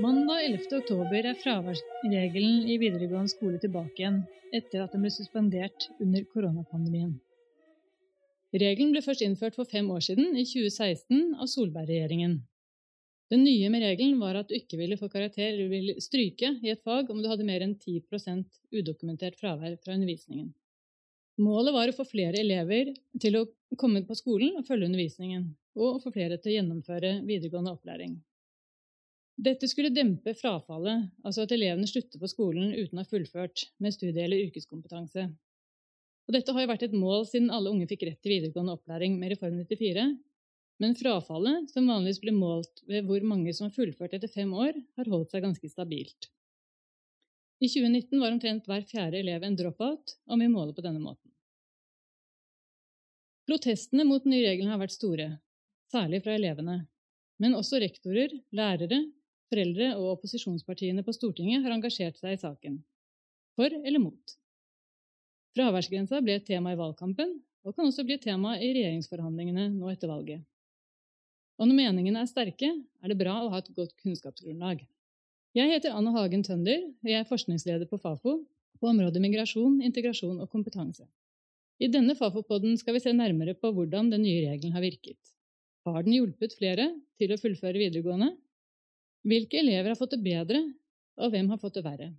Mandag 11. oktober er fraværsregelen i videregående skole tilbake igjen, etter at den ble suspendert under koronapandemien. Regelen ble først innført for fem år siden, i 2016, av Solberg-regjeringen. Det nye med regelen var at du ikke ville få karakter eller ville stryke i et fag om du hadde mer enn 10% udokumentert fravær fra undervisningen. Målet var å få flere elever til å komme på skolen og følge undervisningen, og å få flere til å gjennomføre videregående opplæring. Dette skulle dempe frafallet, altså at elevene slutter på skolen uten å ha fullført med studie- eller yrkeskompetanse. Og dette har jo vært et mål siden alle unge fikk rett til videregående opplæring med Reform 94, men frafallet, som vanligvis blir målt ved hvor mange som har fullført etter fem år, har holdt seg ganske stabilt. I 2019 var omtrent hver fjerde elev en dropout, om vi måler på denne måten. Protestene mot den nye regelen har vært store, særlig fra elevene. Men også rektorer, lærere, foreldre og opposisjonspartiene på Stortinget har engasjert seg i saken. For eller mot. Fraværsgrensa ble et tema i valgkampen, og kan også bli et tema i regjeringsforhandlingene nå etter valget. Og når meningene er sterke, er det bra å ha et godt kunnskapsgrunnlag. Jeg heter Anne Hagen Tønder, og jeg er forskningsleder på Fafo på området migrasjon, integrasjon og kompetanse. I denne Fafo-podden skal vi se nærmere på hvordan den nye regelen har virket. Har den hjulpet flere til å fullføre videregående? Hvilke elever har fått det bedre, og hvem har fått det verre?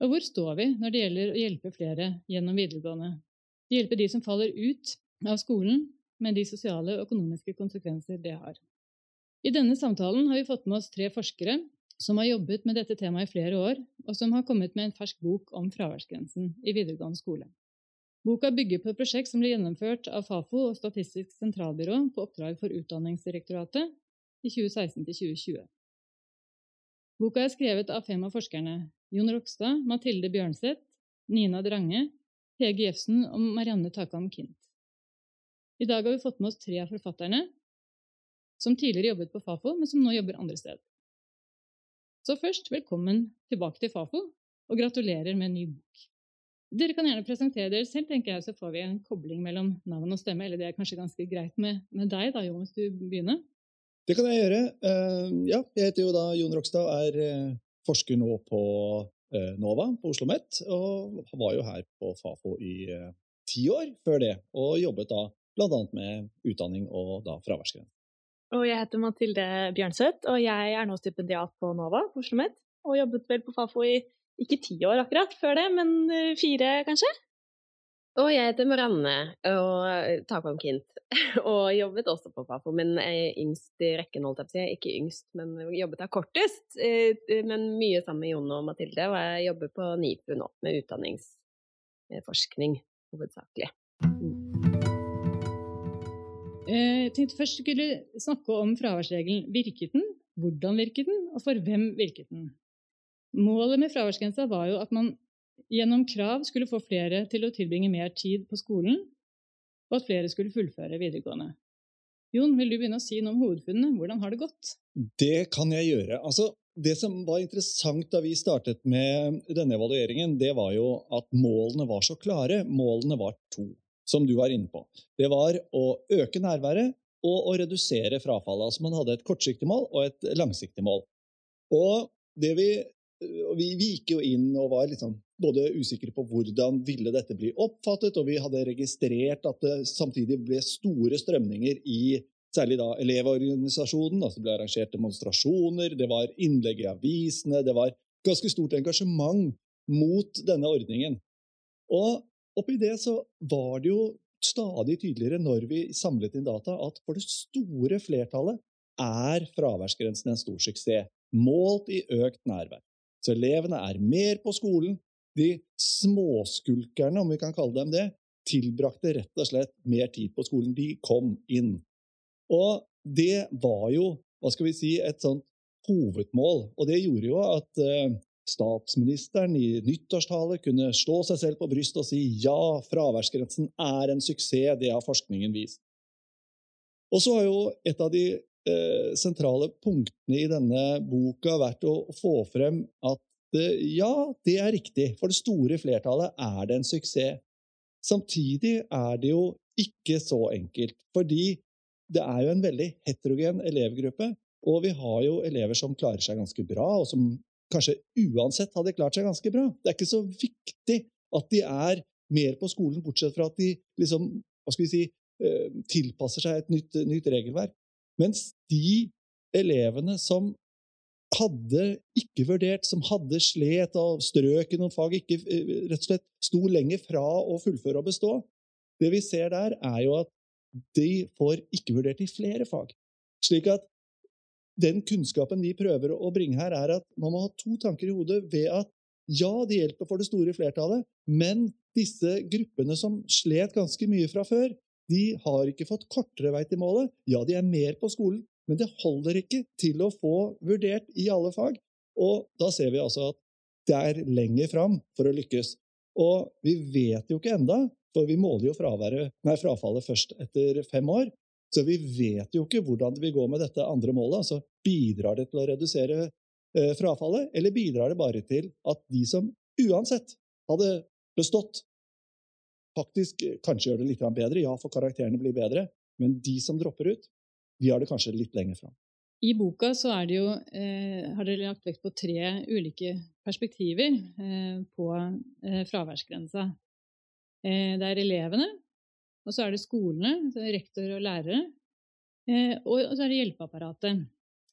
Og hvor står vi når det gjelder å hjelpe flere gjennom videregående? Hjelpe de som faller ut av skolen, med de sosiale og økonomiske konsekvenser det har. I denne samtalen har vi fått med oss tre forskere som har jobbet med dette temaet i flere år, og som har kommet med en fersk bok om fraværsgrensen i videregående skole. Boka bygger på et prosjekt som ble gjennomført av Fafo og Statistisk sentralbyrå på oppdrag for Utdanningsdirektoratet i 2016-2020. Boka er skrevet av fem av forskerne Jon Rokstad, Mathilde Bjørnseth, Nina Drange, Hege Jefsen og Marianne Takam Kint. I dag har vi fått med oss tre av forfatterne som tidligere jobbet på Fafo, men som nå jobber andre steder. Så først, velkommen tilbake til Fafo, og gratulerer med en ny bok. Dere kan gjerne presentere dere selv, tenker jeg, så får vi en kobling mellom navn og stemme. Eller det er kanskje ganske greit med, med deg, da, Jon, hvis du begynner. Det kan jeg gjøre. Uh, ja, jeg heter jo da Jon Rokstad, er uh, forsker nå på uh, NOVA på Oslo OsloMet, og var jo her på Fafo i ti år før det, og jobbet da bl.a. med utdanning og da fraværsgrense. Og jeg heter Mathilde Bjørnseth, og jeg er nå stipendiat på NOVA på Oslo OsloMet, og jobbet vel på Fafo i ikke ti år akkurat før det, men fire kanskje? Og jeg heter Marianne og Takvam Kint, og jobbet også på Fafo, men er yngst i rekken, holdt jeg på å si. Ikke yngst, men jobbet her kortest. Eh, men mye sammen med Jon og Mathilde, og jeg jobber på NIFU nå, med utdanningsforskning hovedsakelig. Mm. Eh, jeg tenkte først skulle snakke om fraværsregelen. Virket den? Hvordan virket den? Og for hvem virket den? Målet med fraværsgrensa var jo at man gjennom krav skulle få flere til å tilbringe mer tid på skolen, og at flere skulle fullføre videregående. Jon, vil du begynne å si noe om hovedfunnene? Hvordan har det gått? Det kan jeg gjøre. Altså, det som var interessant da vi startet med denne evalueringen, det var jo at målene var så klare. Målene var to, som du var inne på. Det var å øke nærværet og å redusere frafallet. Altså man hadde et kortsiktig mål og et langsiktig mål. Og det vi vi, vi, gikk jo inn og var liksom både usikre på hvordan ville dette bli oppfattet, og vi hadde registrert at det samtidig ble store strømninger i særlig da Elevorganisasjonen. altså Det ble arrangert demonstrasjoner, det var innlegg i avisene, det var ganske stort engasjement mot denne ordningen. Og oppi det så var det jo stadig tydeligere når vi samlet inn data, at for det store flertallet er fraværsgrensen en stor suksess, målt i økt nærvær. Så elevene er mer på skolen. De småskulkerne, om vi kan kalle dem det, tilbrakte rett og slett mer tid på skolen. De kom inn. Og det var jo, hva skal vi si, et sånt hovedmål. Og det gjorde jo at eh, statsministeren i nyttårstale kunne slå seg selv på brystet og si ja, fraværsgrensen er en suksess, det har forskningen vist. Og så har jo et av de sentrale punktene i denne boka vært å få frem at eh, ja, det er riktig. For det store flertallet er det en suksess. Samtidig er det jo ikke så enkelt. Fordi det er jo en veldig heterogen elevgruppe. Og vi har jo elever som klarer seg ganske bra, og som kanskje uansett hadde klart seg ganske bra. Det er ikke så viktig at de er mer på skolen, bortsett fra at de liksom, hva skal vi si, eh, tilpasser seg et nytt, nytt regelverk. Mens de elevene som hadde ikke vurdert, som hadde slet og strøk i noen fag, ikke eh, rett og slett sto lenger fra å fullføre og bestå, det vi ser der, er jo at de får ikke vurdert i flere fag. Slik at den kunnskapen vi prøver å bringe her, er at man må ha to tanker i hodet ved at ja, det hjelper for det store flertallet, men disse gruppene som slet ganske mye fra før, de har ikke fått kortere vei til målet. Ja, de er mer på skolen, men det holder ikke til å få vurdert i alle fag. Og da ser vi altså at det er lenger fram for å lykkes. Og vi vet jo ikke enda, for vi måler jo nei, frafallet først etter fem år. Så vi vet jo ikke hvordan det vil gå med dette andre målet. altså Bidrar det til å redusere eh, frafallet, eller bidrar det bare til at de som uansett hadde bestått, faktisk eh, kanskje gjør det litt bedre? Ja, for karakterene blir bedre. Men de som dropper ut, de har det kanskje litt lenger fram. I boka så jo, eh, har dere lagt vekt på tre ulike perspektiver eh, på eh, fraværsgrensa. Eh, det er elevene, og så er det skolene, rektor og lærere, eh, og så er det hjelpeapparatet.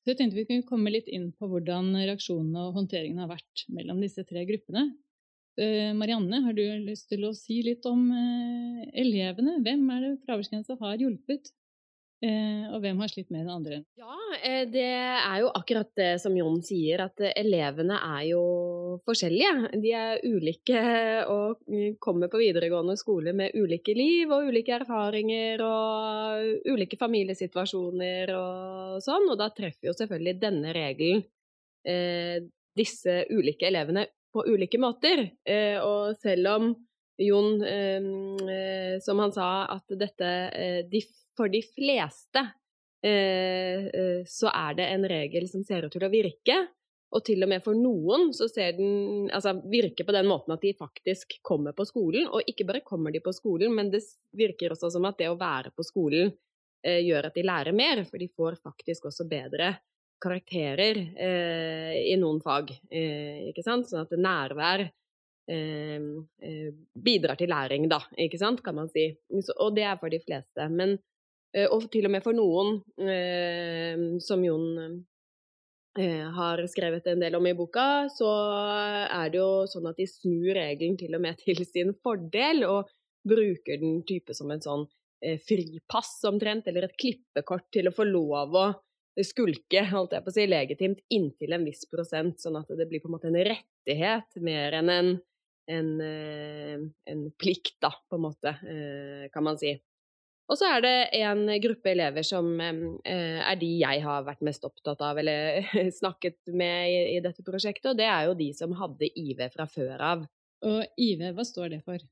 Så jeg tenkte vi kunne komme litt inn på hvordan reaksjonene og håndteringen har vært mellom disse tre gruppene. Eh, Marianne, har du lyst til å si litt om eh, elevene? Hvem er det fraværsgrensa har hjulpet? Eh, og hvem har slitt mer enn andre? Ja, det er jo akkurat det som Jon sier, at elevene er jo forskjellige. De er ulike og kommer på videregående skole med ulike liv og ulike erfaringer og ulike familiesituasjoner og sånn, og da treffer jo selvfølgelig denne regelen disse ulike elevene på ulike måter. og selv om Jon, som han sa, at dette de for de fleste eh, eh, så er det en regel som ser ut til å virke. Og til og med for noen så ser den altså virker på den måten at de faktisk kommer på skolen. Og ikke bare kommer de på skolen, men det virker også som at det å være på skolen eh, gjør at de lærer mer, for de får faktisk også bedre karakterer eh, i noen fag. Eh, ikke sant? Sånn at nærvær eh, bidrar til læring, da, ikke sant, kan man si. Og det er for de fleste. Men Eh, og til og med for noen, eh, som Jon eh, har skrevet en del om i boka, så er det jo sånn at de snur regelen til og med til sin fordel, og bruker den type som en sånn fripass omtrent, eller et klippekort til å få lov å skulke, holdt jeg på å si, legitimt inntil en viss prosent, sånn at det blir på en måte en rettighet mer enn en, en, en plikt, da, på en måte, kan man si. Og så er det en gruppe elever som eh, er de jeg har vært mest opptatt av eller snakket med i, dette prosjektet, og det er jo de som hadde IV fra før av. Og IV, hva står det for?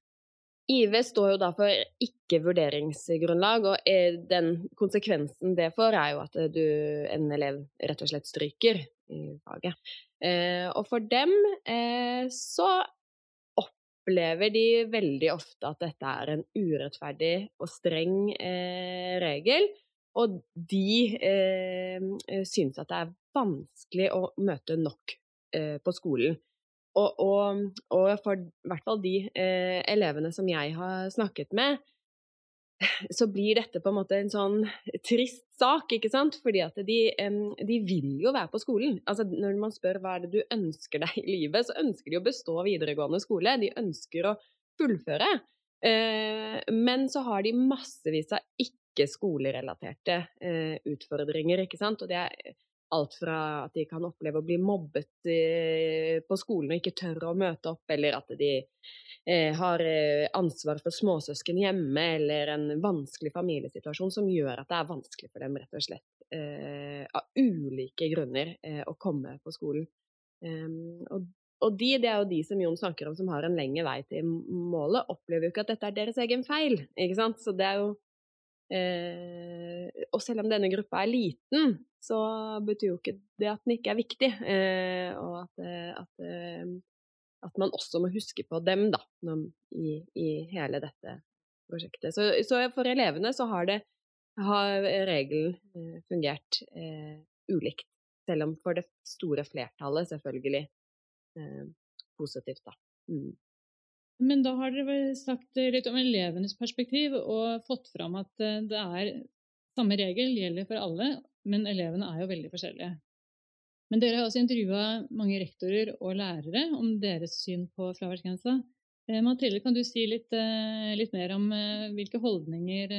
IV står jo da for ikke-vurderingsgrunnlag, og eh, den konsekvensen det får, er jo at du, en elev rett og slett stryker i faget. Eh, og for dem eh, så opplever de veldig ofte at dette er en urettferdig og streng eh, regel. Og de eh, syns at det er vanskelig å møte nok eh, på skolen. Og, og, og for i hvert fall de eh, elevene som jeg har snakket med, så blir dette på en måte en sånn trist sak, ikke sant? Fordi at de, de, vil jo være på skolen. Altså, når man spør hva er det du ønsker deg i livet, så ønsker de å bestå videregående skole. De ønsker å fullføre. Eh, men så har de massevis av ikke-skolerelaterte eh, utfordringer, ikke sant. Og det er alt fra at de kan oppleve å bli mobbet eh, på skolen og ikke tørre å møte opp, eller at de Eh, har eh, ansvar for småsøsken hjemme eller en vanskelig familiesituasjon som gjør at det er vanskelig for dem rett og slett av ulike grunner å komme på skolen. Ehm, og, og de, det er jo de som Jon snakker om, som har en lengre vei til målet, opplever jo ikke at dette er deres egen feil. ikke sant? Så det er jo eh, Og selv om denne gruppa er liten, så betyr jo ikke det at den ikke er viktig. Eh, og at, at at man også må huske på dem da, i, i hele dette prosjektet. Så, så, for elevene så har, det, har regelen eh, fungert eh, ulikt. Selv om for det store flertallet selvfølgelig eh, positivt, da. Mm. Men da har dere sagt litt om elevenes perspektiv og fått fram at eh, det er samme regel gjelder for alle, men elevene er jo veldig forskjellige. Men dere har også intervjua mange rektorer og lærere om deres syn på fraværsgrensa. Eh, Mathilde, kan du si litt, eh, litt, mer om eh, hvilke holdninger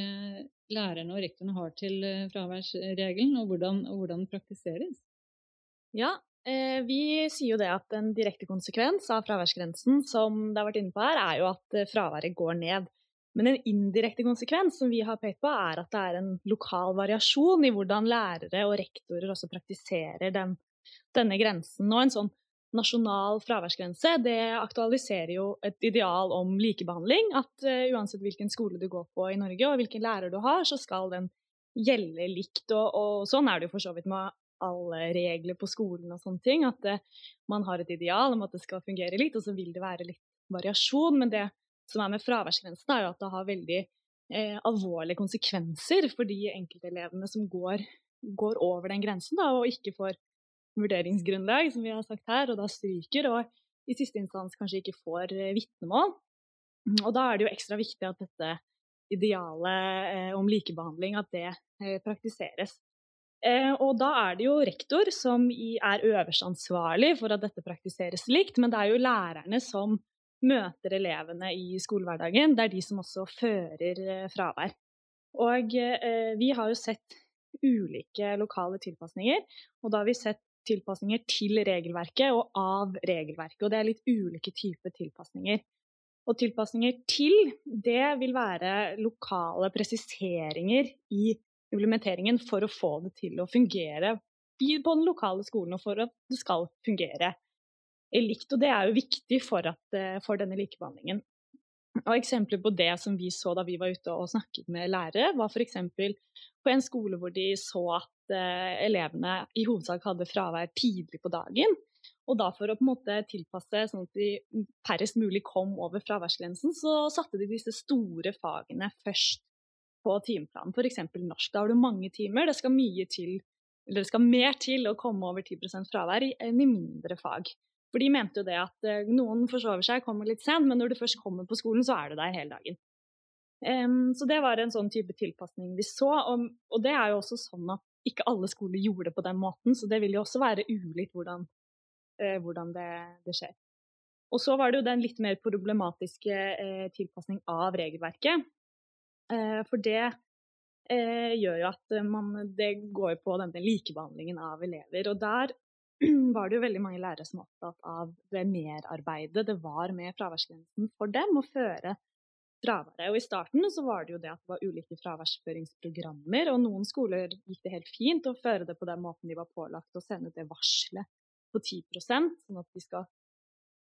lærerne og rektorene har til fraværsregelen, og hvordan, og hvordan den praktiseres? Ja, vi sier jo det at en direkte konsekvens av fraværsgrensen, som det har vært inne på her, er jo at fraværet går ned. Men en indirekte konsekvens som vi har pekt på, er at det er en lokal variasjon i hvordan lærere og rektorer også praktiserer den denne grensen. Og en sånn nasjonal fraværsgrense det aktualiserer jo et ideal om likebehandling. At uh, uansett hvilken skole du går på i Norge og hvilken lærer du har, så skal den gjelde likt. Og, og sånn er det jo for så vidt med alle regler på skolen og sånne ting. At det, man har et ideal om at det skal fungere litt, og så vil det være litt variasjon. Men det som er med fraværsgrensen, er jo at det har veldig eh, alvorlige konsekvenser for de enkeltelevene som går, går over den grensen da, og ikke får vurderingsgrunnlag, som vi har sagt her, og da stryker, og i siste instans kanskje ikke får eh, vitnemål. Og da er det jo ekstra viktig at dette idealet eh, om likebehandling, at det eh, praktiseres. Eh, og da er det jo rektor som er øverst ansvarlig for at dette praktiseres likt, men det er jo lærerne som møter elevene i skolehverdagen. Det er de som også fører eh, fravær. Og eh, vi har jo sett ulike lokale tilpasninger, og da har vi sett tilpasninger til regelverket og av regelverket. Og det er litt ulike typer tilpasninger. Og tilpasninger til, det vil være lokale presiseringer i implementeringen for å få det til å fungere på den lokale skolen, og for at det skal fungere likt. Og det er jo viktig for, at, for denne likebehandlingen. Og Eksempler på det som vi så da vi var ute og snakket med lærere, var f.eks. på en skole hvor de så at eh, elevene i hovedsak hadde fravær tidlig på dagen. Og da for å på en måte tilpasse sånn at de færrest mulig kom over fraværsgrensen, så satte de disse store fagene først på timeplanen. F.eks. norsk. Da har du mange timer. Det skal til, det skal mer til å komme over 10 fravær enn i mindre fag. For de mente jo det at eh, noen forsover seg, kommer litt sent, men når du først kommer på skolen, så er du der hele dagen. Um, så det var en sånn type tilpasning vi så. Og, og, det er jo også sånn at ikke alle skoler gjorde det på den måten, så det vil jo også være ulikt hvordan, uh, hvordan det, det, skjer. Og så var det jo den litt mer problematiske uh, tilpasning av regelverket. Uh, for det gjør jo at man, det går på denne likebehandlingen av elever. Og der var det jo veldig mange lærere som var opptatt av det merarbeidet det var med fraværsgrensen for dem å føre fraværet. Og I starten så var det jo det at det var ulike fraværsføringsprogrammer, og noen skoler gikk det helt fint å føre det på den måten de var pålagt å sende ut det varselet på 10% sånn at de skal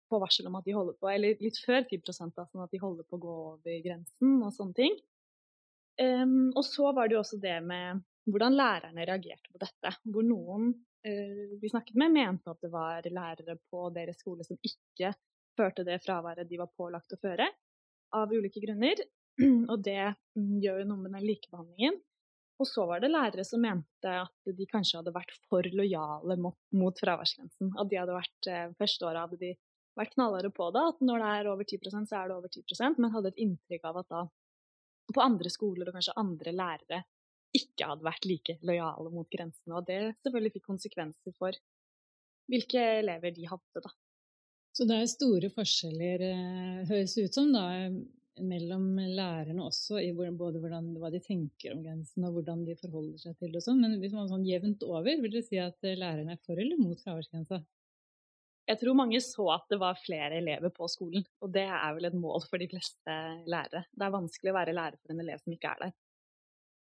få varsel om at de holder på, eller litt før 10% da, sånn at de holder på å gå over grensen og sånne ting. Um, og så var det jo også det med hvordan lærerne reagerte på dette. Hvor noen uh, vi snakket med, mente at det var lærere på deres skole som ikke førte det fraværet de var pålagt å føre, av ulike grunner. Og det mm, gjør jo noe med den likebehandlingen. Og så var det lærere som mente at de kanskje hadde vært for lojale mot, mot fraværsgrensen. At de hadde vært eh, Første året hadde de vært knallharde på det, at når det er over 10% så er det over 10% men hadde et inntrykk av at da på andre skoler og kanskje andre lærere ikke hadde vært like lojale mot grensene. Og det selvfølgelig fikk konsekvenser for hvilke elever de hadde, da. Så det er store forskjeller, eh, høres ut som, da, mellom lærerne også, i både hvordan, hva de tenker om grensen og hvordan de forholder seg til det og sånn. Men hvis man sånn jevnt over, vil du si at eh, lærerne er for eller mot fraværsgrensa? Jeg tror mange så at det var flere elever på skolen, og det er vel et mål for de fleste lærere. Det er vanskelig å være lærer for en elev som ikke er der.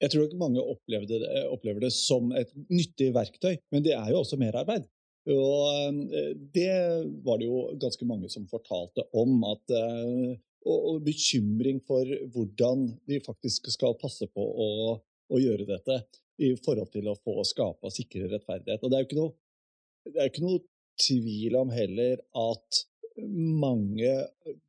Jeg tror ikke mange det, opplever det, som et nyttig verktøy, men det er jo også merarbeid. Og eh, det var det jo ganske mange som fortalte om. At, eh, og, bekymring for hvordan de faktisk skal passe på å, å, gjøre dette i forhold til å få skape og sikre rettferdighet. Og det er jo ikke noe, det er ikke noe tvil om heller at mange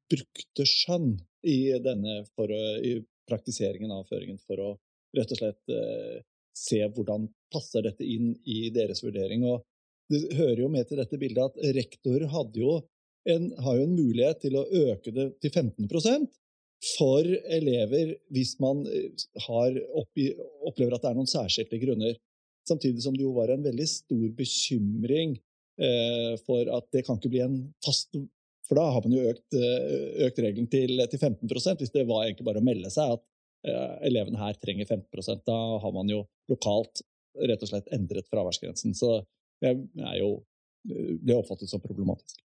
brukte skjønn i, å, i praktiseringen av føringen for å rett og slett eh, se hvordan passer dette inn i deres vurdering. Og det hører jo med til dette bildet at rektor en, har jo en mulighet til å øke det til 15% for elever hvis man eh, oppi, opplever at det er noen særskilte grunner. Samtidig som det jo var en veldig stor bekymring for at det kan ikke bli en fast For da har man jo økt, eh, økt regelen til, til 15% hvis det var egentlig bare å melde seg at eh, elevene her trenger 15% Da har man jo lokalt rett og slett endret fraværsgrensen. Så det er jo, eh, ble oppfattet som problematisk.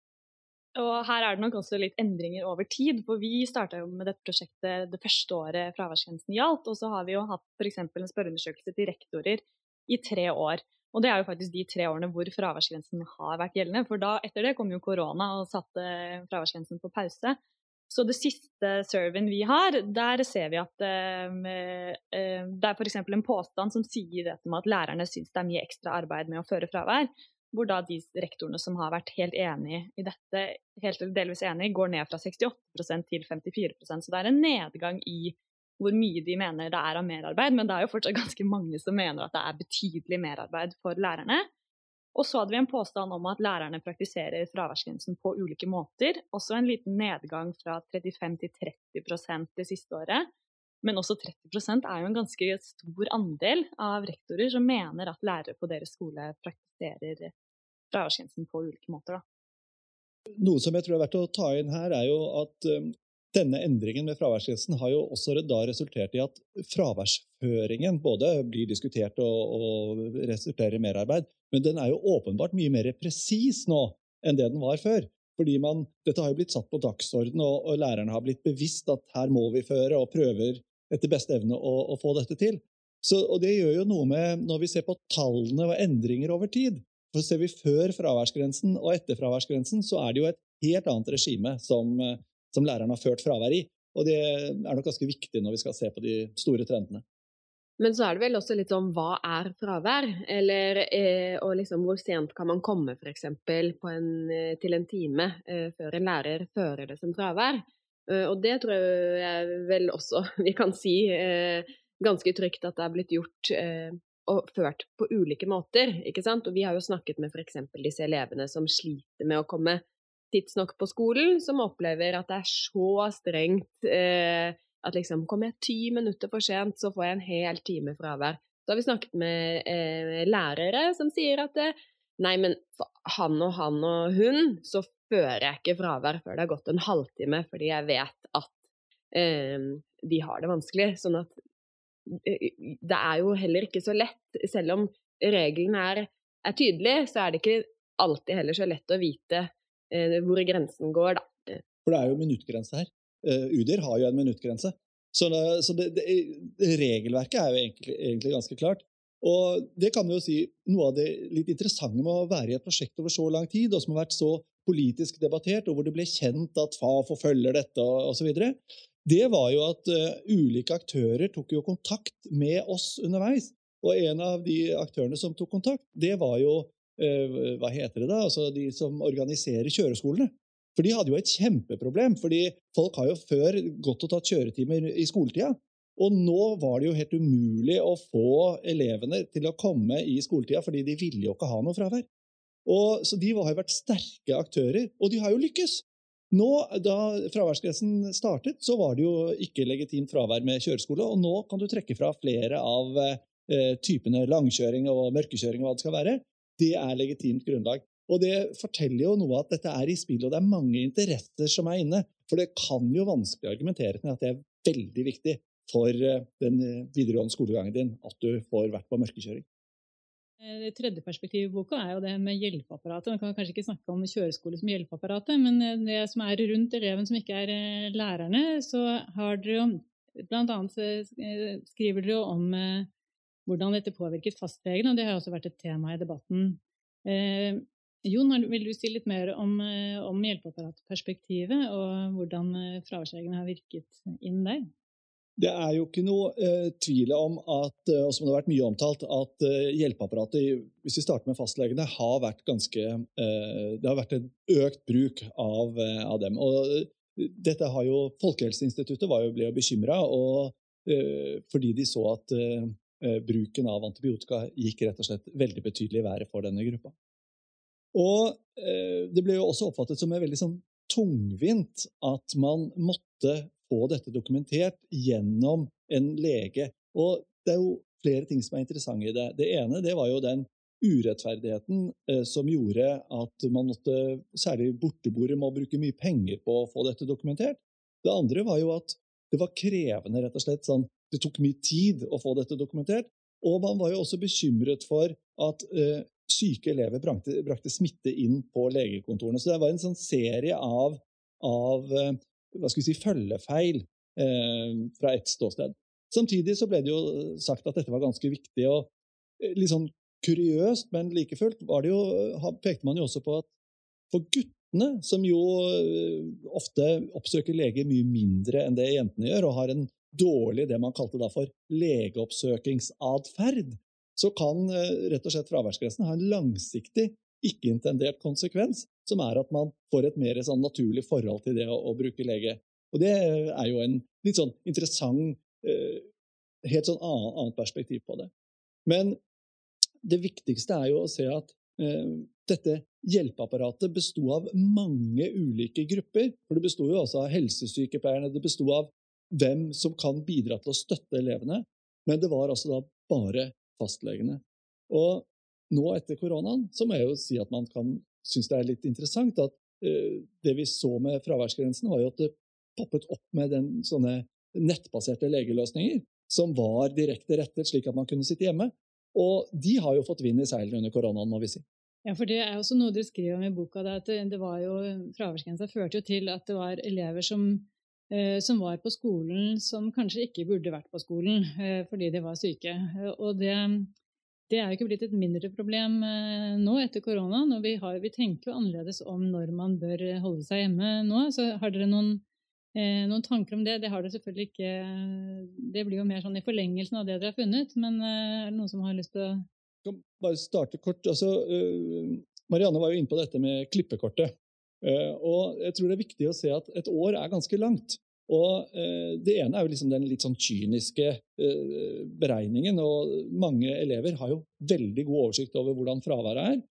Og her er det nok også litt endringer over tid. For vi starta jo med dette prosjektet det første året fraværsgrensen gjaldt. Og så har vi jo hatt f.eks. en spørreundersøkelse til rektorer i tre år. Og det er jo faktisk de tre årene hvor fraværsgrensen har vært gjeldende. For da, etter det kom jo korona og satte fraværsgrensen på pause. Så det siste surveyen vi har, der ser vi at eh, uh, det er f.eks. en påstand som sier dette med at lærerne syns det er mye ekstra arbeid med å føre fravær hvor da de rektorene som har vært helt enig i dette, helt delvis enig, går ned fra 68% til 54% Så det er en nedgang i hvor mye de mener det er av merarbeid, men det er jo fortsatt ganske mange som mener at det er betydelig merarbeid for lærerne. Og så hadde vi en påstand om at lærerne praktiserer fraværsgrensen på ulike måter. Også en liten nedgang fra 35 til 30% det siste året. Men også 30% er jo en ganske stor andel av rektorer som mener at lærere på deres skole praktiserer fraværsgrensen på ulike måter. Da. Noe som jeg tror er verdt å ta inn her, er jo at um, denne endringen med fraværsgrensen har jo også da resultert i at fraværsføringen både blir diskutert og, og resulterer i merarbeid, men den er jo åpenbart mye mer presis nå enn det den var før. Fordi man, Dette har jo blitt satt på dagsorden, og, og lærerne har blitt bevisst at her må vi føre, og prøver etter beste evne å, å få dette til. Så, og Det gjør jo noe med når vi ser på tallene og endringer over tid. For Ser vi før fraværsgrensen og etter fraværsgrensen, så er det jo et helt annet regime som, som læreren har ført fravær i. Og Det er nok ganske viktig når vi skal se på de store trendene. Men så er det vel også litt om hva er fravær? Eller eh, og liksom hvor sent kan man komme f.eks. til en time eh, før en lærer fører det som fravær? Eh, og det tror jeg vel også vi kan si eh, ganske trygt at det er blitt gjort eh, og ført på ulike måter. ikke sant? Og vi har jo snakket med f.eks. disse elevene som sliter med å komme tidsnok på skolen, som opplever at det er så strengt at liksom kommer jeg ti minutter for sent, så får jeg en hel time fravær. Så har vi snakket med eh, lærere som sier at nei, men han og han og hun, så fører jeg ikke fravær før det har gått en halvtime, fordi jeg vet at eh, de har det vanskelig. Sånn at eh, det er jo heller ikke så lett, selv om reglene er, er tydelige, så er det ikke alltid heller så lett å vite eh, hvor grensen går, da. For det er jo minuttgrense her. Uh, UDIR har jo en minuttgrense. Så, så det, det, regelverket er jo egentlig, egentlig, ganske klart. Og det kan jo si Noe av det litt interessante med å være i et prosjekt over så lang tid, og som har vært så politisk debattert, og hvor det ble kjent at Fafo følger dette osv., det var jo at uh, ulike aktører tok jo kontakt med oss underveis. Og en av de aktørene som tok kontakt, det var jo hva heter det da, altså de som organiserer kjøreskolene. For de hadde jo et kjempeproblem, fordi folk har jo før gått og tatt kjøretimer i skoletida. Og nå var det jo helt umulig å få elevene til å komme i skoletida, fordi de ville jo ikke ha noe fravær. Og, så de har jo vært sterke aktører, og de har jo lykkes. Nå, Da fraværsgrensen startet, så var det jo ikke legitimt fravær med kjøreskole, og nå kan du trekke fra flere av eh, typene langkjøring og mørkekjøring og hva det skal være. Det er legitimt grunnlag. Og Det forteller jo noe at dette er i spill, og det er mange interesser som er inne. For det kan jo vanskelig argumentere med at det er veldig viktig for eh, den eh, videregående skolegangen din at du får vært på mørkekjøring. Eh, det tredje perspektivet i boka er jo det med hjelpeapparatet. Man kan kanskje ikke snakke om kjøreskole som hjelpeapparatet, men det som er rundt eleven som ikke er lærerne, så har dere jo Blant annet skriver dere om hvordan dette påvirket fastlegene, og det har også vært et tema i debatten. Eh, Jon, vil du si litt mer om, om hjelpeapparatperspektivet, og hvordan fraværsreglene har virket inn der? Det er jo ikke noe eh, tvil om at eh, og som det har vært mye omtalt, at eh, hjelpeapparatet hvis vi starter med fastlegene, har vært ganske eh, Det har vært en økt bruk av, eh, av dem. Og dette har jo, Folkehelseinstituttet var jo, ble jo bekymra fordi de så at bruken av antibiotika gikk rett og slett veldig betydelig i været for denne gruppa. Og det ble jo også oppfattet som veldig sånn tungvint at man måtte få dette dokumentert gjennom en lege. Og det er jo flere ting som er interessante i det. Det ene det var jo den urettferdigheten eh, som gjorde at man måtte, særlig borteboere, må bruke mye penger på å få dette dokumentert. Det andre var jo at det var krevende, rett og slett. Sånn, det tok mye tid å få dette dokumentert. Og man var jo også bekymret for at eh, syke elever brakte, brakte, smitte inn på legekontorene. Så det var en sånn serie av, av eh, hva skal vi si, følgefeil eh, fra ett ståsted. Samtidig så ble det jo sagt at dette var ganske viktig. og eh, litt sånn kuriøst, men like fullt jo, pekte man jo også på at for guttene, som jo eh, ofte oppsøker lege mye mindre enn det jentene gjør, og har en dårlig det man kalte da for legeoppsøkingsatferd, så kan eh, rett og slett fraværsgrensen ha en langsiktig, ikke-intendert konsekvens, som er at man får et mer sånn naturlig forhold til det å, å, bruke lege. Og Det er jo en litt sånn interessant, eh, helt sånn annet perspektiv på det. Men det viktigste er jo å se at eh, dette hjelpeapparatet besto av mange ulike grupper. For det besto jo også av helsesykepleierne, det besto av hvem som kan bidra til å støtte elevene. Men det var altså da bare fastlegene. Og nå etter koronaen så må jeg jo si at man kan synes det er litt interessant at uh, det vi så med fraværsgrensen, var jo at det poppet opp med den, sånne nettbaserte legeløsninger som var direkte rettet, slik at man kunne sitte hjemme. Og de har jo fått vind i seilene under koronaen, må vi si. Ja, for Det er også noe dere skriver om i boka. at det var jo, Fraværsgrensa førte jo til at det var elever som, som, var på skolen som kanskje ikke burde vært på skolen eh, fordi de var syke. Og det, det, er jo ikke blitt et mindre problem eh, nå etter korona. Når vi, har, vi tenker jo annerledes om når man bør holde seg hjemme nå. Så har dere noen Eh, noen tanker om det? Det har dere selvfølgelig ikke Det blir jo mer sånn i forlengelsen av det dere har funnet, men eh, er det noen som har lyst til å Jeg kan bare starte kort. Altså, Marianne var jo inne på dette med klippekortet. Uh, og jeg tror det er viktig å se at et år er ganske langt. Og uh, Det ene er jo liksom den litt sånn kyniske beregningen. og Mange elever har jo veldig god oversikt over hvordan fraværet er.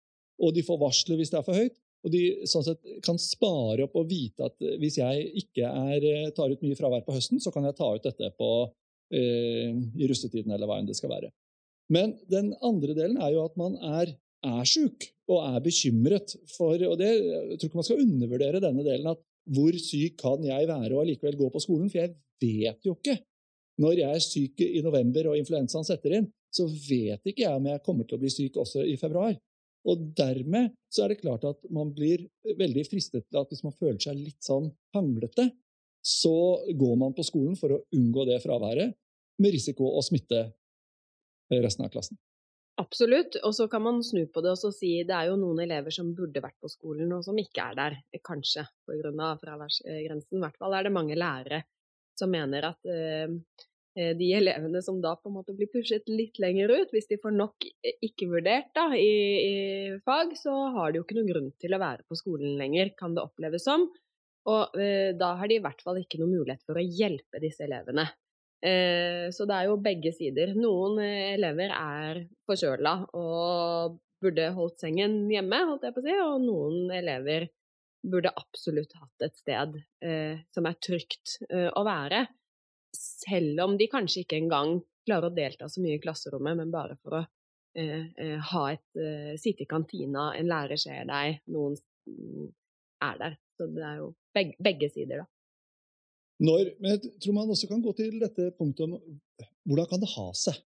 Og de får varsler hvis det er for høyt. Og de sånn sett, kan spare opp og vite at eh, hvis jeg ikke er, eh, tar ut mye fravær på høsten, så kan jeg ta ut dette på, eh, i russetiden eller hva enn det skal være. Men den andre delen er jo at man er, er sjuk og er bekymret for og det, Jeg tror ikke man skal undervurdere denne delen. at Hvor syk kan jeg være og allikevel gå på skolen? For jeg vet jo ikke. Når jeg er syk i november og influensaen setter inn, så vet ikke jeg om jeg kommer til å bli syk også i februar. Og dermed så er det klart at man blir veldig fristet til at hvis man føler seg litt sånn hanglete, så går man på skolen for å unngå det fraværet, med risiko å smitte resten av klassen. Absolutt, og så kan man snu på det og si det er jo noen elever som burde vært på skolen, og som ikke er der, kanskje pga. fraværsgrensen. I hvert fall er det mange lærere som mener at uh, Eh, de elevene som da på en måte blir pushet litt lenger ut, hvis de får nok eh, ikke-vurdert da, i, i, fag, så har de jo ikke noen grunn til å være på skolen lenger, kan det oppleves som. Og eh, da har de i hvert fall ikke noen mulighet for å hjelpe disse elevene. Eh, så det er jo begge sider. Noen eh, elever er forkjøla og burde holdt sengen hjemme, holdt jeg på å si, og noen elever burde absolutt hatt et sted eh, som er trygt å være selv om de kanskje ikke engang klarer å delta så mye i klasserommet, men bare for å ha et sitte i kantina, en lærer ser deg, noen er der. Så det er jo begge, begge sider, da. Når, men jeg tror man også kan gå til dette punktet om hvordan kan det ha seg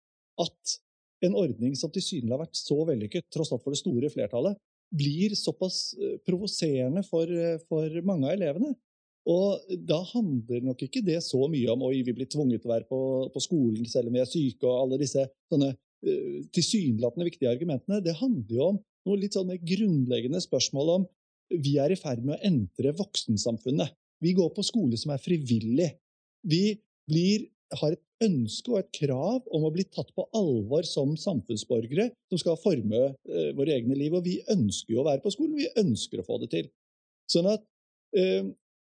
at en ordning som tilsynelatende har vært så vellykket, tross alt for det store flertallet, blir såpass eh, provoserende for, eh, for mange av elevene. Og da handler nok ikke det så mye om oi, vi blir tvunget til å være på, på skolen selv om vi er syke, og alle disse sånne uh, tilsynelatende viktige argumentene. Det handler jo om noe litt sånn grunnleggende spørsmål om vi er i ferd med å entre voksensamfunnet. Vi går på skole som er frivillig. Vi blir, har et ønske og et krav om å bli tatt på alvor som samfunnsborgere som skal forme eh, våre egne liv. Og vi ønsker jo å være på skolen, vi ønsker å få det til. Sånn at eh,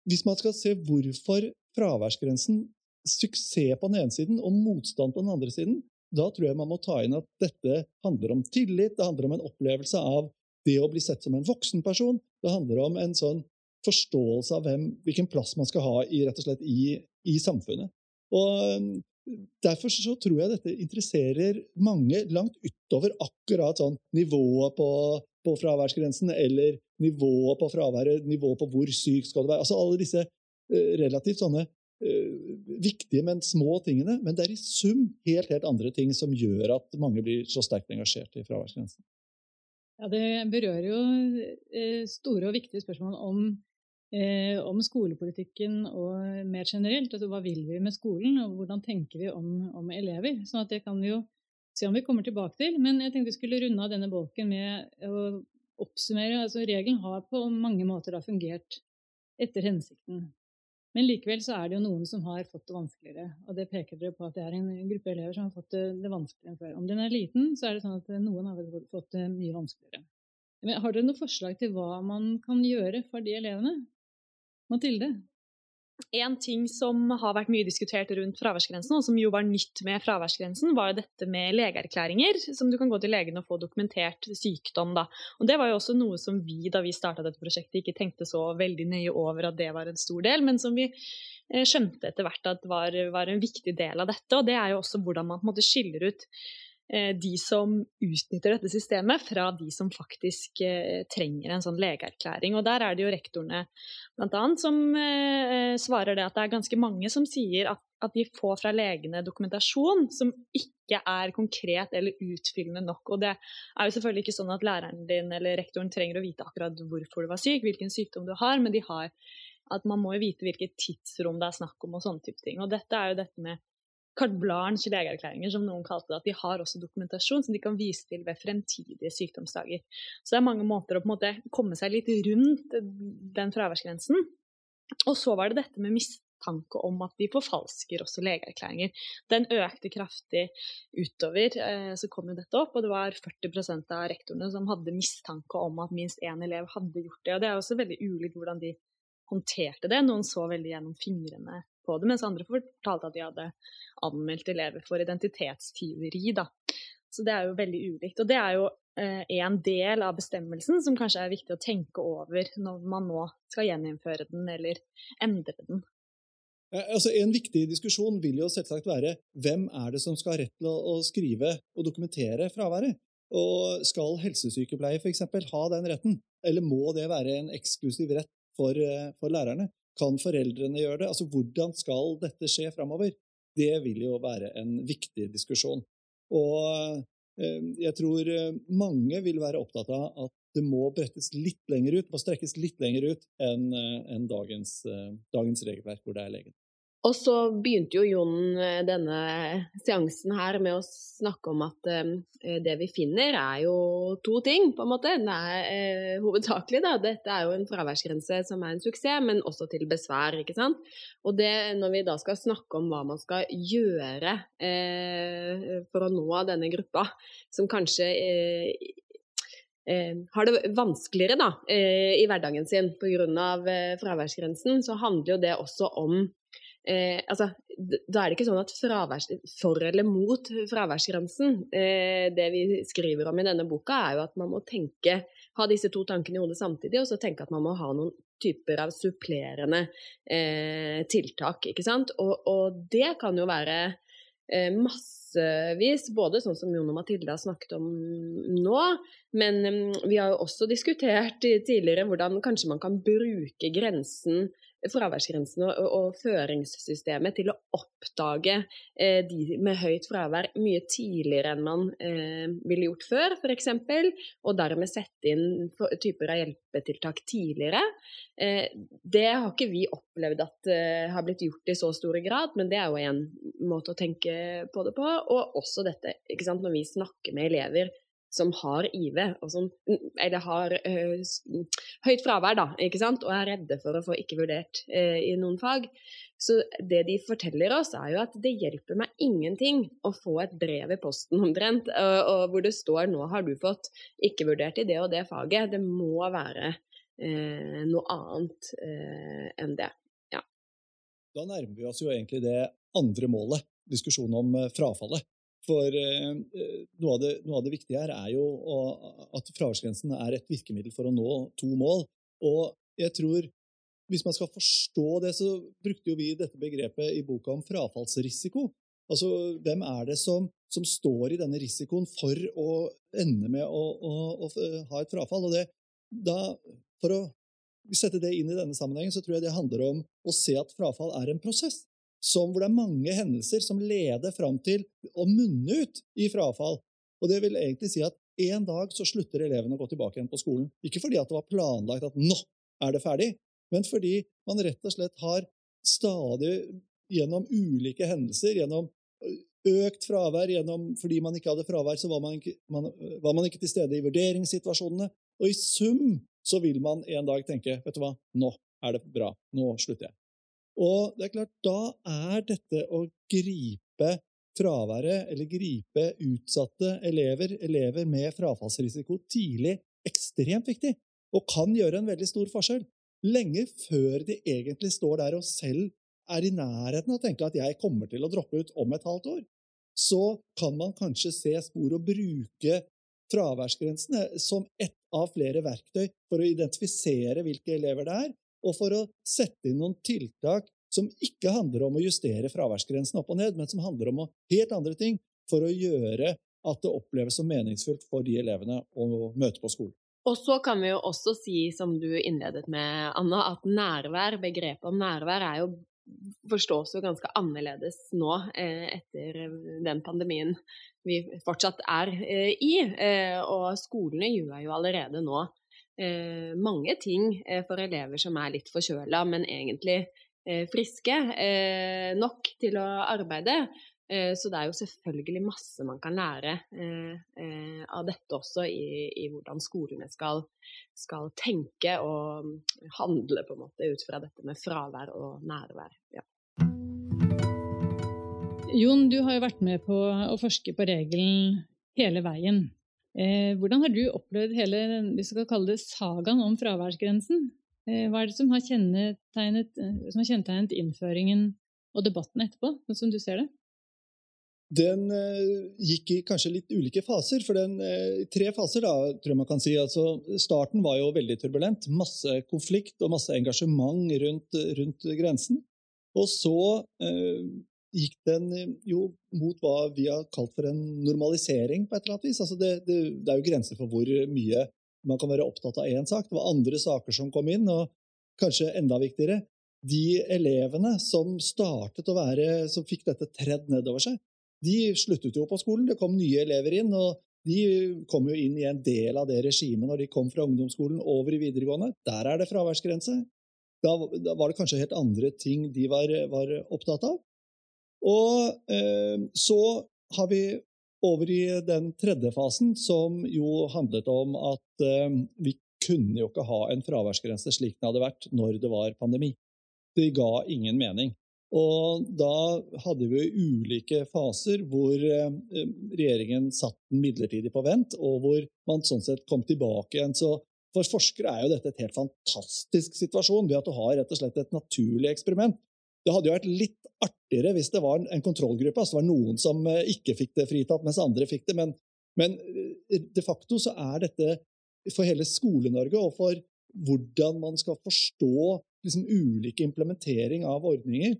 hvis man skal se hvorfor fraværsgrensen suksess på den ene siden og motstand på den andre siden, da tror jeg man må ta inn at dette handler om tillit, det handler om en opplevelse av det å bli sett som en voksen person. Det handler om en sånn forståelse av hvem, hvilken plass man skal ha i, rett og slett, i, i samfunnet. Og Derfor så tror jeg dette interesserer mange langt utover akkurat sånn nivået på, på fraværsgrensen, eller nivået på fraværet, nivået på hvor syk skal du være. Altså alle disse uh, relativt sånne uh, viktige, men små tingene. Men det er i sum helt, helt andre ting som gjør at mange blir så sterkt engasjert i fraværsgrensen. Ja, Det berører jo uh, store og viktige spørsmål om eh, om skolepolitikken og mer generelt. Altså, hva vil vi med skolen, og hvordan tenker vi om, om, elever? sånn at Det kan vi jo se om vi kommer tilbake til. Men jeg tenkte vi skulle runde av denne bolken med å oppsummere. altså Regelen har på mange måter da fungert etter hensikten. Men likevel så er det jo noen som har fått det vanskeligere. Og det peker dere på at det er en gruppe elever som har fått det, vanskeligere enn før. Om den er liten, så er det sånn at noen har fått det mye vanskeligere. Men har dere noen forslag til hva man kan gjøre for de elevene? Mathilde? En ting som har vært mye diskutert rundt fraværsgrensen, og som jo var nytt med fraværsgrensen, var dette med legeerklæringer, som du kan gå til legen og få dokumentert sykdom. Da. Og Det var jo også noe som vi, da vi starta dette prosjektet, ikke tenkte så veldig nøye over at det var en stor del, men som vi eh, skjønte etter hvert at var, var en viktig del av dette. Og det er jo også hvordan man på en måte skiller ut de som utnytter dette systemet, fra de som faktisk eh, trenger en sånn legeerklæring. Og der er det jo rektorene bl.a. som eh, svarer det at det er ganske mange som sier at, at de får fra legene dokumentasjon som ikke er konkret eller utfyllende nok. Og det er jo selvfølgelig ikke sånn at læreren din eller rektoren trenger å vite akkurat hvorfor du var syk, hvilken sykdom du har, men de har at man må jo vite hvilket tidsrom det er snakk om og sånne type ting. Og dette er jo dette med carte blanche legeerklæringer, som noen kalte det. At de har også dokumentasjon som de kan vise til ved fremtidige sykdomsdager. Så det er mange måter å på en måte komme seg litt rundt den fraværsgrensen. Og så var det dette med mistanke om at de forfalsker også legeerklæringer. Den økte kraftig utover. Eh, så kom jo dette opp, og det var 40% av rektorene som hadde mistanke om at minst én elev hadde gjort det. Og det er også veldig ulikt hvordan de håndterte det. Noen så veldig gjennom fingrene på det, mens andre fortalte at de hadde anmeldt elever for identitetstyveri. Da. Så det er jo veldig ulikt. Og det er jo eh, en del av bestemmelsen som kanskje er viktig å tenke over når man nå skal gjeninnføre den eller endre den. Altså, en viktig diskusjon vil jo selvsagt være hvem er det som skal ha rett til å skrive og dokumentere fraværet? Og Skal helsesykepleier f.eks. ha den retten, eller må det være en eksklusiv rett for, eh, for lærerne? Kan foreldrene gjøre det? Altså, Hvordan skal dette skje framover? Det vil jo være en viktig diskusjon. Og eh, jeg tror eh, mange vil være opptatt av at det må brettes litt lenger ut, må strekkes litt lenger ut enn dagens, dagens regelverk, hvor det er legen. Og så begynte jo Jon eh, denne seansen her med å snakke om at eh, det vi finner er jo to ting, på en måte. Det er eh, hovedsakelig, da. Dette er jo en fraværsgrense som er en suksess, men også til besvær, ikke sant. Og det, når vi da skal snakke om hva man skal gjøre eh, for å nå denne gruppa, som kanskje eh, Eh, har det vanskeligere da, eh, i hverdagen sin pga. Eh, fraværsgrensen, så handler jo det også om eh, altså, da er det ikke sånn at for eller mot fraværsgrensen eh, Det vi skriver om i denne boka, er jo at man må tenke, ha disse to tankene i hodet samtidig, og så tenke at man må ha noen typer av supplerende eh, tiltak. ikke sant? Og, og, det kan jo være eh, massevis, både sånn som Jon og Mathilde har snakket om nå, men um, vi har jo også diskutert tidligere hvordan kanskje man kan bruke grensen fraværsgrensen og, og, føringssystemet til å oppdage eh, de med høyt fravær mye tidligere enn man eh, ville gjort før, f.eks., og dermed sette inn typer av hjelpetiltak tidligere. Eh, det har ikke vi opplevd at eh, har blitt gjort i så stor grad, men det er jo en måte å tenke på det på. Og også dette, ikke sant, når vi snakker med elever som har IV, som, eller har uh, høyt fravær, da, ikke sant? og er redde for å få ikke vurdert uh, i noen fag. Så det de forteller oss, er jo at det hjelper meg ingenting å få et brev i posten omtrent, og, og hvor det står 'nå har du fått ikke vurdert i det og det faget'. Det må være eh, noe annet enn det. Ja. Da nærmer vi oss jo egentlig det andre målet, diskusjonen om frafallet. For eh, noe, av det, noe, av det, viktige her er jo at fraværsgrensen er et virkemiddel for å nå to mål. Og jeg tror hvis man skal forstå det, så brukte jo vi dette begrepet i boka om frafallsrisiko. Altså, Hvem er det som, som står i denne risikoen for å ende med å, å, å ha et frafall? Og det, da, For å sette det inn i denne sammenhengen, så tror jeg det handler om å se at frafall er en prosess. Som hvor det er mange hendelser som leder fram til å munne ut i frafall. Og det vil egentlig si at en dag så slutter elevene å gå tilbake igjen på skolen. Ikke fordi at det var planlagt at nå er det ferdig, men fordi man rett og slett har stadig gjennom ulike hendelser, gjennom økt fravær, gjennom, fordi man ikke hadde fravær, så var man ikke, man, var man ikke til stede i vurderingssituasjonene. Og i sum så vil man en dag tenke vet du hva, nå er det bra, nå slutter jeg. Og det er klart, da er dette å gripe fraværet, eller gripe utsatte elever, elever med frafallsrisiko tidlig, ekstremt viktig, og kan gjøre en veldig stor forskjell. Lenge før de egentlig står der og selv er i nærheten av å tenke at jeg kommer til å droppe ut om et halvt år, så kan man kanskje se spor og bruke fraværsgrensene som ett av flere verktøy for å identifisere hvilke elever det er, og for å sette inn noen tiltak som ikke handler om å justere fraværsgrensen opp og ned, men som handler om helt andre ting for å gjøre at det oppleves som meningsfullt for de elevene å møte på skolen. Og så kan vi jo også si, som du innledet med, Anna, at nærvær, begrepet om nærvær er jo forstås jo ganske annerledes nå eh, etter den pandemien vi fortsatt er eh, i. Eh, og skolene gjør jo allerede nå mange ting eh, for elever som er litt forkjøla, men egentlig eh, friske nok til å arbeide. Eh, så det er jo selvfølgelig masse man kan lære eh, eh, av dette også, i, i hvordan skolene skal, skal, tenke og handle på en måte ut fra dette med fravær og nærvær. Ja. Jon, du har jo vært med på å forske på regelen hele veien. Hvordan har du opplevd hele vi skal kalle det sagaen om fraværsgrensen? hva er det som har kjennetegnet, som har kjennetegnet innføringen og debatten etterpå, sånn som du ser det? den gikk i kanskje litt ulike faser. For den tre faser, da, tror jeg man kan si. Altså, starten var jo veldig turbulent. Masse konflikt og masse engasjement rundt, rundt grensen. Og så gikk den jo mot hva vi har kalt for en normalisering på et eller annet vis. Altså det, det, det, er jo grenser for hvor mye man kan være opptatt av én sak. Det var andre saker som kom inn, og kanskje enda viktigere, de elevene som startet å være, som fikk dette tredd nedover seg, de sluttet jo på skolen. Det kom nye elever inn. og de kom jo inn i en del av det regimet når de kom fra ungdomsskolen over i videregående. Der er det fraværsgrense. Da, da var det kanskje helt andre ting de var, var opptatt av. Og eh, så har vi over i den tredje fasen, som jo handlet om at eh, vi kunne jo ikke ha en fraværsgrense slik den hadde vært når det var pandemi. Det ga ingen mening. Og da hadde vi ulike faser hvor eh, regjeringen satt den midlertidig på vent, og hvor man sånn sett kom tilbake igjen. Så for forskere er jo dette et helt fantastisk situasjon ved at du har rett og slett et naturlig eksperiment. Det hadde jo vært litt artigere hvis det var en kontrollgruppe, altså det var noen som eh, ikke fikk det fritatt, mens andre fikk det. Men, men eh, de facto så er dette for hele Skole-Norge og for hvordan man skal forstå liksom, ulike implementering av ordninger,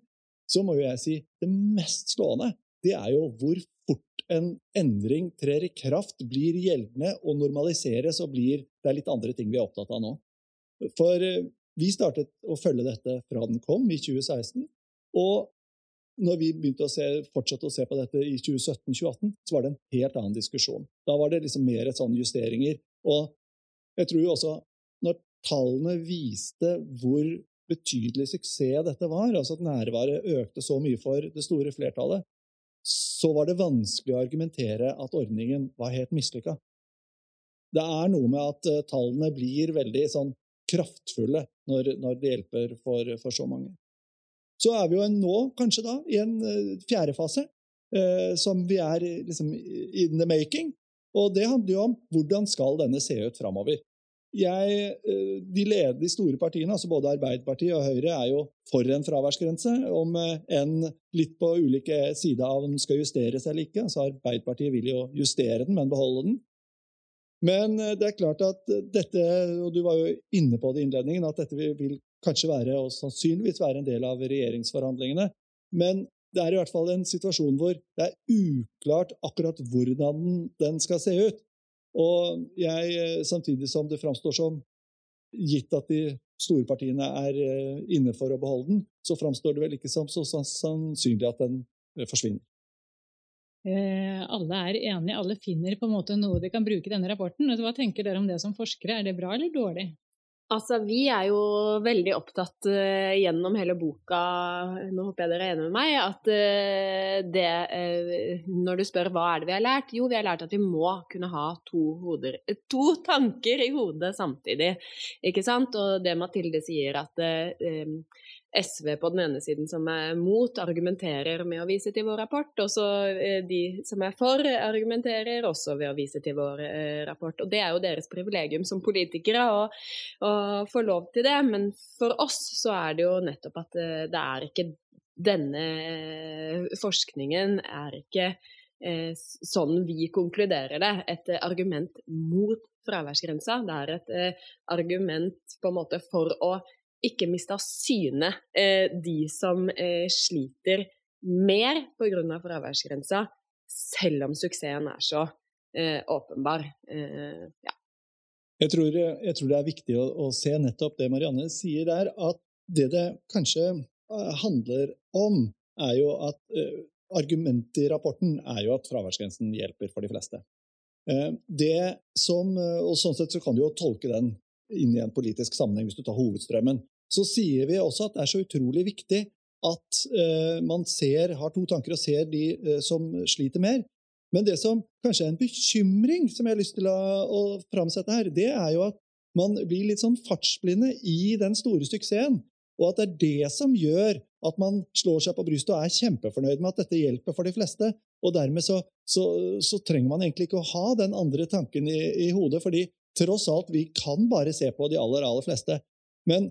så må jo jeg si det mest slående det er jo hvor fort en endring trer i kraft, blir gjeldende og normaliseres og blir Det er litt andre ting vi er opptatt av nå. For eh, vi startet å følge dette fra den kom i 2016. Og når vi begynte å se, fortsatte å se på dette i 2017-2018, så var det en helt annen diskusjon. Da var det liksom mer et sånn justeringer. Og jeg tror jo også når tallene viste hvor betydelig suksess dette var, altså at nærværet økte så mye for det store flertallet, så var det vanskelig å argumentere at ordningen var helt mislykka. Det er noe med at uh, tallene blir veldig sånn kraftfulle når, når det hjelper for, for, så mange. Så er vi jo nå kanskje da i en uh, fjerde fase, eh, som vi er liksom in the making. Og det handler jo om hvordan skal denne se ut framover. jeg, de, leder, de store partiene, altså både Arbeiderpartiet og Høyre, er jo for en fraværsgrense, om enn litt på ulike sider av om den skal justeres eller ikke. Altså Arbeiderpartiet vil jo justere den, men beholde den. Men det er klart at dette, og du var jo inne på det i innledningen, at dette vil kanskje være, og sannsynligvis være en del av regjeringsforhandlingene. Men det er i hvert fall en situasjon hvor det er uklart akkurat hvordan den skal se ut. Og jeg, samtidig som det framstår som gitt at de store partiene er eh, inne for å beholde den, så framstår det vel ikke som så sannsynlig at den eh, forsvinner. Eh, alle er enige, alle finner på en måte noe de kan bruke i denne rapporten. Hva tenker dere om det som forskere? Er det bra eller dårlig? Altså, vi er jo veldig opptatt uh, gjennom hele boka, nå håper jeg dere er enig med meg, at uh, det uh, Når du spør hva er det vi har lært, jo, vi har lært at vi må kunne ha to, hoder, to tanker i hodet samtidig. Ikke sant? Og det Mathilde sier at SV på den ene siden som er mot, argumenterer med å vise til vår rapport, og så eh, de som er for, argumenterer også ved å vise til vår eh, rapport. Og det er jo deres privilegium som politikere å, å få lov til det, men for oss så er det jo nettopp at eh, det er ikke denne forskningen er ikke eh, sånn vi konkluderer det, et argument mot fraværsgrensa. Det er et eh, argument på en måte for å ikke miste av syne eh, de som eh, sliter mer pga. fraværsgrensa, selv om suksessen er så eh, åpenbar. Ja. Jeg tror, jeg tror, det er viktig å, å, se nettopp det Marianne sier der, at det det kanskje handler om, er jo at argumentet i rapporten er jo at fraværsgrensen hjelper for de fleste. Det som, og Sånn sett så kan du jo tolke den inn i en politisk sammenheng hvis du tar hovedstrømmen så sier vi også at det er så utrolig viktig at eh, man ser, har to tanker og ser de eh, som sliter mer. Men det som kanskje er en bekymring som jeg har lyst til å, å framsette her, det er jo at man blir litt sånn fartsblinde i den store suksessen. Og at det er det som gjør at man slår seg på brystet og er kjempefornøyd med at dette hjelper for de fleste. Og dermed så, så, så trenger man egentlig ikke å ha den andre tanken i, i, hodet, fordi tross alt, vi kan bare se på de aller, aller fleste. Men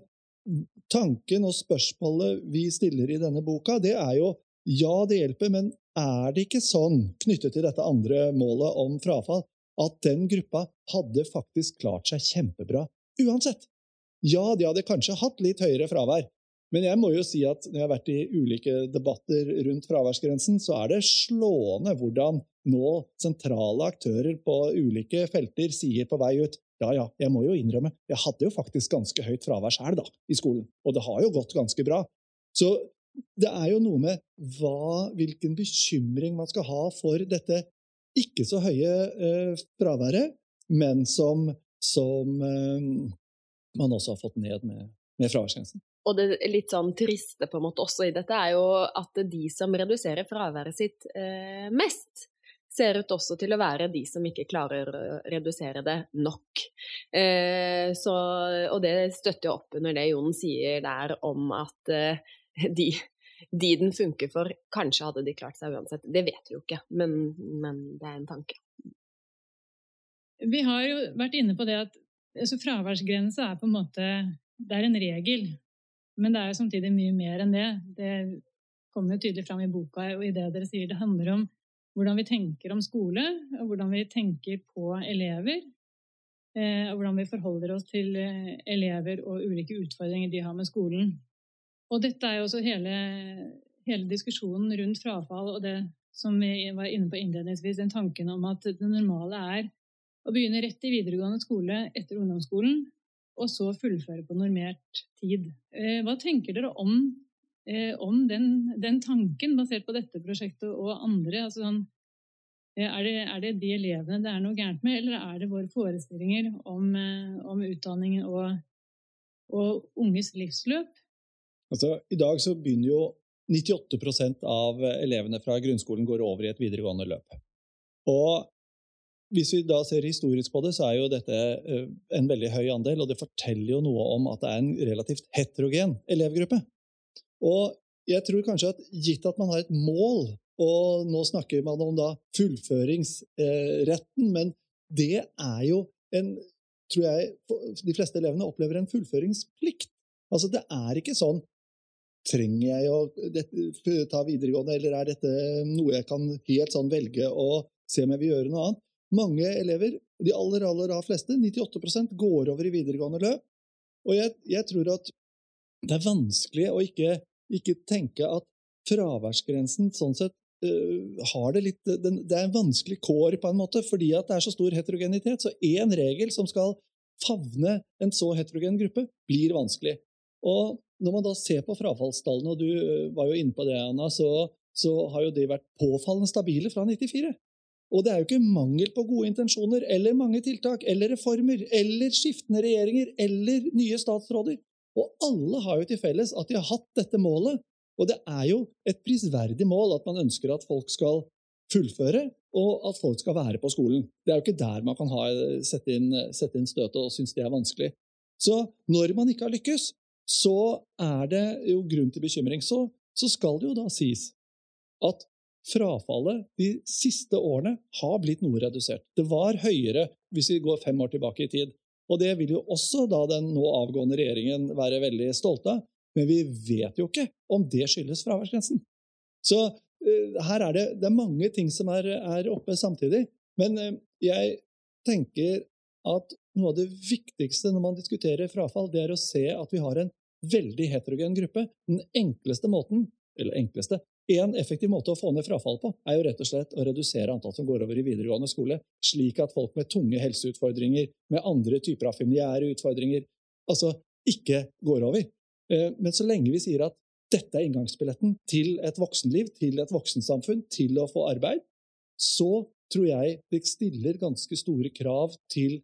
tanken og spørsmålet vi stiller i denne boka, det er jo ja, det hjelper, men er det ikke sånn, knyttet til dette andre målet om frafall, at den gruppa hadde faktisk klart seg kjempebra uansett? Ja, de hadde kanskje hatt litt høyere fravær, men jeg må jo si at når jeg har vært i ulike debatter rundt fraværsgrensen, så er det slående hvordan nå sentrale aktører på ulike felter sier på vei ut ja, ja, jeg må jo innrømme, jeg hadde jo faktisk ganske høyt fravær sjøl i skolen. Og det har jo gått ganske bra. Så det er jo noe med hva, hvilken bekymring man skal ha for dette ikke så høye eh, fraværet, men som, som eh, man også har fått ned med, med fraværsgrensen. Og det litt sånn triste på en måte også i dette er jo at de som reduserer fraværet sitt eh, mest, ser ut også til å være de som ikke klarer å redusere det nok. Eh, så, og det støtter jo opp under det Jon sier der om at eh, de, de, den funker for, kanskje hadde de klart seg uansett. Det vet vi jo ikke, men, men det er en tanke. Vi har jo vært inne på det at altså, fraværsgrense er på en måte det er en regel, men det er jo samtidig mye mer enn det. Det kommer jo tydelig fram i boka og i det dere sier. Det handler om hvordan vi tenker om skole, og hvordan vi tenker på elever. Eh, og hvordan vi forholder oss til eh, elever og ulike utfordringer de har med skolen. Og dette er jo også hele, hele diskusjonen rundt frafall og det som vi var inne på innledningsvis, den tanken om at det normale er å begynne rett i videregående skole etter ungdomsskolen, og så fullføre på normert tid. Eh, hva tenker dere om om den, den, tanken, basert på dette prosjektet og andre. Altså, sånn, eh, er, det, er, det, de elevene det er noe gærent med, eller er det våre forestillinger om, eh, om utdanning og, og, unges livsløp? Altså, I dag så begynner jo 98% av elevene fra grunnskolen går over i et videregående løp. Og hvis vi da ser historisk på det, så er jo dette eh, en veldig høy andel, og det forteller jo noe om at det er en relativt heterogen elevgruppe. Og jeg tror kanskje at gitt at man har et mål, og nå snakker man om da fullføringsretten, men det er jo en tror jeg de fleste elevene opplever en fullføringsplikt. Altså, det er ikke sånn Trenger jeg å ta videregående, eller er dette noe jeg kan helt sånn velge å se om jeg vil gjøre noe annet? Mange elever, de aller, aller fleste, 98% går over i videregående løp. Og jeg, jeg tror at det er vanskelig å ikke, ikke tenke at fraværsgrensen sånn sett uh, har det litt Det er en vanskelig kår, på en måte, fordi at det er så stor heterogenitet. Så én regel som skal favne en så heterogen gruppe, blir vanskelig. Og når man da ser på frafallstallene, og du øh, var jo inne på det, Anna, så, så har jo de vært påfallende stabile fra 94. Og det er jo ikke mangel på gode intensjoner eller mange tiltak eller reformer eller skiftende regjeringer eller nye statsråder. Og alle har jo til felles at de har hatt dette målet og det er jo et prisverdig mål at man ønsker at folk skal fullføre, og at folk skal være på skolen. Det er jo ikke der man kan ha, sette, inn, sette inn støtet og synes det er vanskelig. Så når man ikke har lykkes, så er det jo grunn til bekymring. Så, så skal det jo da sies at frafallet de siste årene har blitt noe redusert. Det var høyere hvis vi går fem år tilbake i tid. Og det vil jo også da den nå avgående regjeringen være veldig stolte av. Men vi vet jo ikke om det skyldes fraværsgrensen. Så uh, her er det, det er mange ting som er, er oppe samtidig. Men uh, jeg tenker at noe av det viktigste når man diskuterer frafall, det er å se at vi har en veldig heterogen gruppe. Den enkleste måten, eller enkleste, en effektiv måte å få ned frafall på, er jo rett og slett å redusere antall som går over i videregående skole, slik at folk med tunge helseutfordringer, med andre typer av familiære utfordringer, altså ikke går over. Eh, men så lenge vi sier at dette er inngangsbilletten til et voksenliv, til et voksensamfunn, til å få arbeid, så tror jeg det stiller ganske store krav til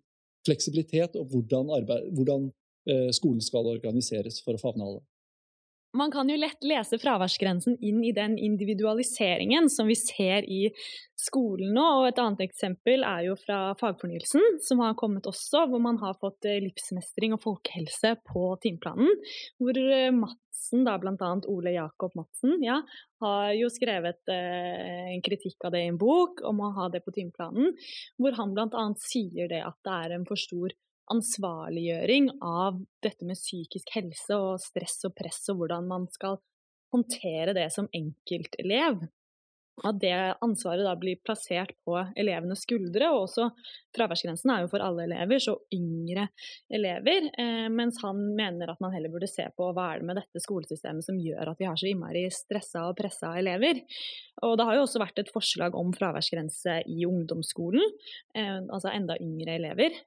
fleksibilitet og hvordan, arbeid, hvordan eh, skolen skal organiseres for å favne alle. Man kan jo lett lese fraværsgrensen inn i den individualiseringen som vi ser i skolen nå. og Et annet eksempel er jo fra fagfornyelsen, som har kommet også, hvor man har fått eh, livsmestring og folkehelse på timeplanen. Hvor eh, Madsen, da bl.a. Ole Jakob Madsen, ja, har jo skrevet eh, en kritikk av det i en bok om å ha det på timeplanen, hvor han bl.a. sier det at det er en for stor ansvarliggjøring av dette med psykisk helse og stress og press, og hvordan man skal håndtere det som enkeltelev. At det ansvaret da blir plassert på elevenes skuldre. Og også fraværsgrensen er jo for alle elever, så yngre elever. Eh, mens han mener at man heller burde se på hva er det med dette skolesystemet som gjør at vi har så innmari stressa og pressa elever. Og det har jo også vært et forslag om fraværsgrense i ungdomsskolen, eh, altså enda yngre elever.